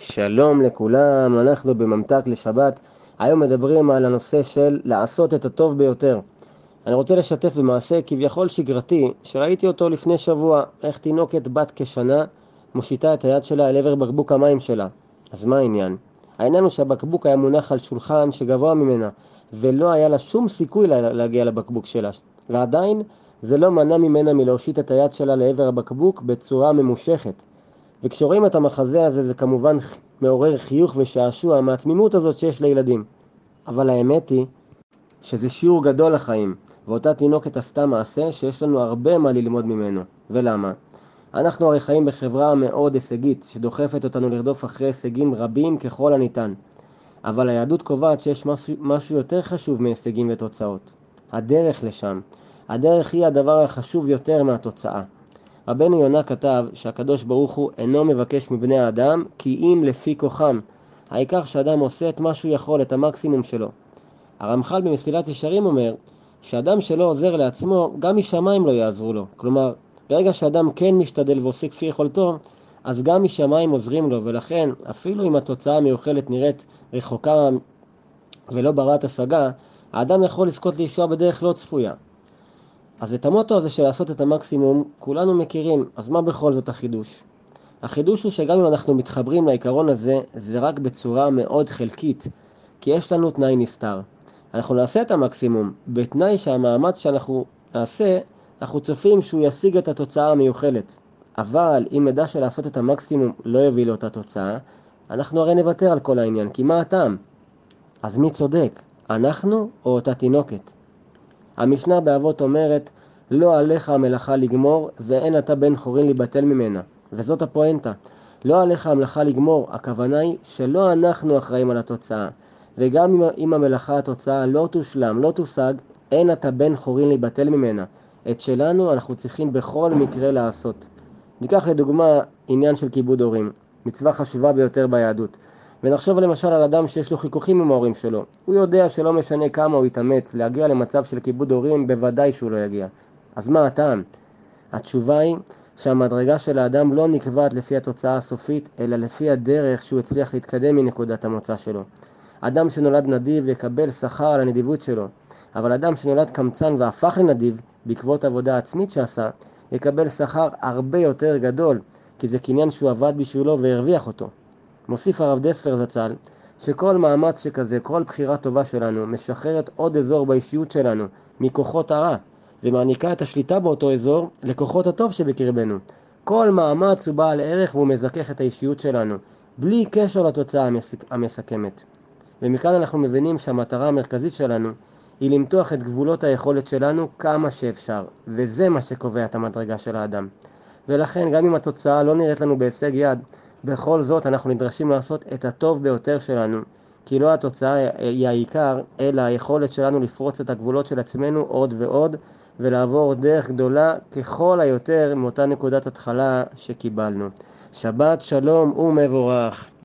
שלום לכולם, אנחנו בממתק לשבת. היום מדברים על הנושא של לעשות את הטוב ביותר. אני רוצה לשתף במעשה כביכול שגרתי, שראיתי אותו לפני שבוע, איך תינוקת בת כשנה מושיטה את היד שלה אל עבר בקבוק המים שלה. אז מה העניין? העניין הוא שהבקבוק היה מונח על שולחן שגבוה ממנה, ולא היה לה שום סיכוי להגיע לבקבוק שלה. ועדיין זה לא מנע ממנה מלהושיט את היד שלה לעבר הבקבוק בצורה ממושכת. וכשרואים את המחזה הזה זה כמובן מעורר חיוך ושעשוע מהתמימות הזאת שיש לילדים. אבל האמת היא שזה שיעור גדול לחיים, ואותה תינוקת עשתה מעשה שיש לנו הרבה מה ללמוד ממנו. ולמה? אנחנו הרי חיים בחברה מאוד הישגית, שדוחפת אותנו לרדוף אחרי הישגים רבים ככל הניתן. אבל היהדות קובעת שיש משהו, יותר חשוב מהישגים ותוצאות. הדרך לשם. הדרך היא הדבר החשוב יותר מהתוצאה. רבנו יונה כתב שהקדוש ברוך הוא אינו מבקש מבני האדם כי אם לפי כוחם. העיקר שאדם עושה את מה שהוא יכול, את המקסימום שלו. הרמח"ל במסילת ישרים אומר שאדם שלא עוזר לעצמו, גם משמיים לא יעזרו לו. כלומר, ברגע שאדם כן משתדל ועושה כפי יכולתו, אז גם משמיים עוזרים לו, ולכן אפילו אם התוצאה המיוחלת נראית רחוקה ולא ברת השגה, האדם יכול לזכות לישועה בדרך לא צפויה. אז את המוטו הזה של לעשות את המקסימום, כולנו מכירים, אז מה בכל זאת החידוש? החידוש הוא שגם אם אנחנו מתחברים לעיקרון הזה, זה רק בצורה מאוד חלקית, כי יש לנו תנאי נסתר. אנחנו נעשה את המקסימום, בתנאי שהמאמץ שאנחנו נעשה, אנחנו צופים שהוא ישיג את התוצאה המיוחלת. אבל אם נדע שלעשות את המקסימום לא יביא לאותה תוצאה, אנחנו הרי נוותר על כל העניין, כי מה הטעם? אז מי צודק, אנחנו או אותה תינוקת? המשנה באבות אומרת, לא עליך המלאכה לגמור, ואין אתה בן חורין להיבטל ממנה. וזאת הפואנטה. לא עליך המלאכה לגמור, הכוונה היא שלא אנחנו אחראים על התוצאה. וגם אם המלאכה התוצאה לא תושלם, לא תושג, אין אתה בן חורין להיבטל ממנה. את שלנו אנחנו צריכים בכל מקרה לעשות. ניקח לדוגמה עניין של כיבוד הורים, מצווה חשובה ביותר ביהדות. ונחשוב למשל על אדם שיש לו חיכוכים עם ההורים שלו. הוא יודע שלא משנה כמה הוא יתאמץ להגיע למצב של כיבוד הורים, בוודאי שהוא לא יגיע. אז מה הטעם? התשובה היא שהמדרגה של האדם לא נקבעת לפי התוצאה הסופית, אלא לפי הדרך שהוא הצליח להתקדם מנקודת המוצא שלו. אדם שנולד נדיב יקבל שכר על הנדיבות שלו, אבל אדם שנולד קמצן והפך לנדיב בעקבות עבודה עצמית שעשה, יקבל שכר הרבה יותר גדול, כי זה קניין שהוא עבד בשבילו והרוויח אותו. מוסיף הרב דסלר זצ"ל, שכל מאמץ שכזה, כל בחירה טובה שלנו, משחררת עוד אזור באישיות שלנו מכוחות הרע, ומעניקה את השליטה באותו אזור לכוחות הטוב שבקרבנו. כל מאמץ הוא בעל ערך והוא מזכך את האישיות שלנו, בלי קשר לתוצאה המסכמת. ומכאן אנחנו מבינים שהמטרה המרכזית שלנו היא למתוח את גבולות היכולת שלנו כמה שאפשר, וזה מה שקובע את המדרגה של האדם. ולכן גם אם התוצאה לא נראית לנו בהישג יד, בכל זאת אנחנו נדרשים לעשות את הטוב ביותר שלנו, כי לא התוצאה היא העיקר, אלא היכולת שלנו לפרוץ את הגבולות של עצמנו עוד ועוד, ולעבור דרך גדולה ככל היותר מאותה נקודת התחלה שקיבלנו. שבת שלום ומבורך.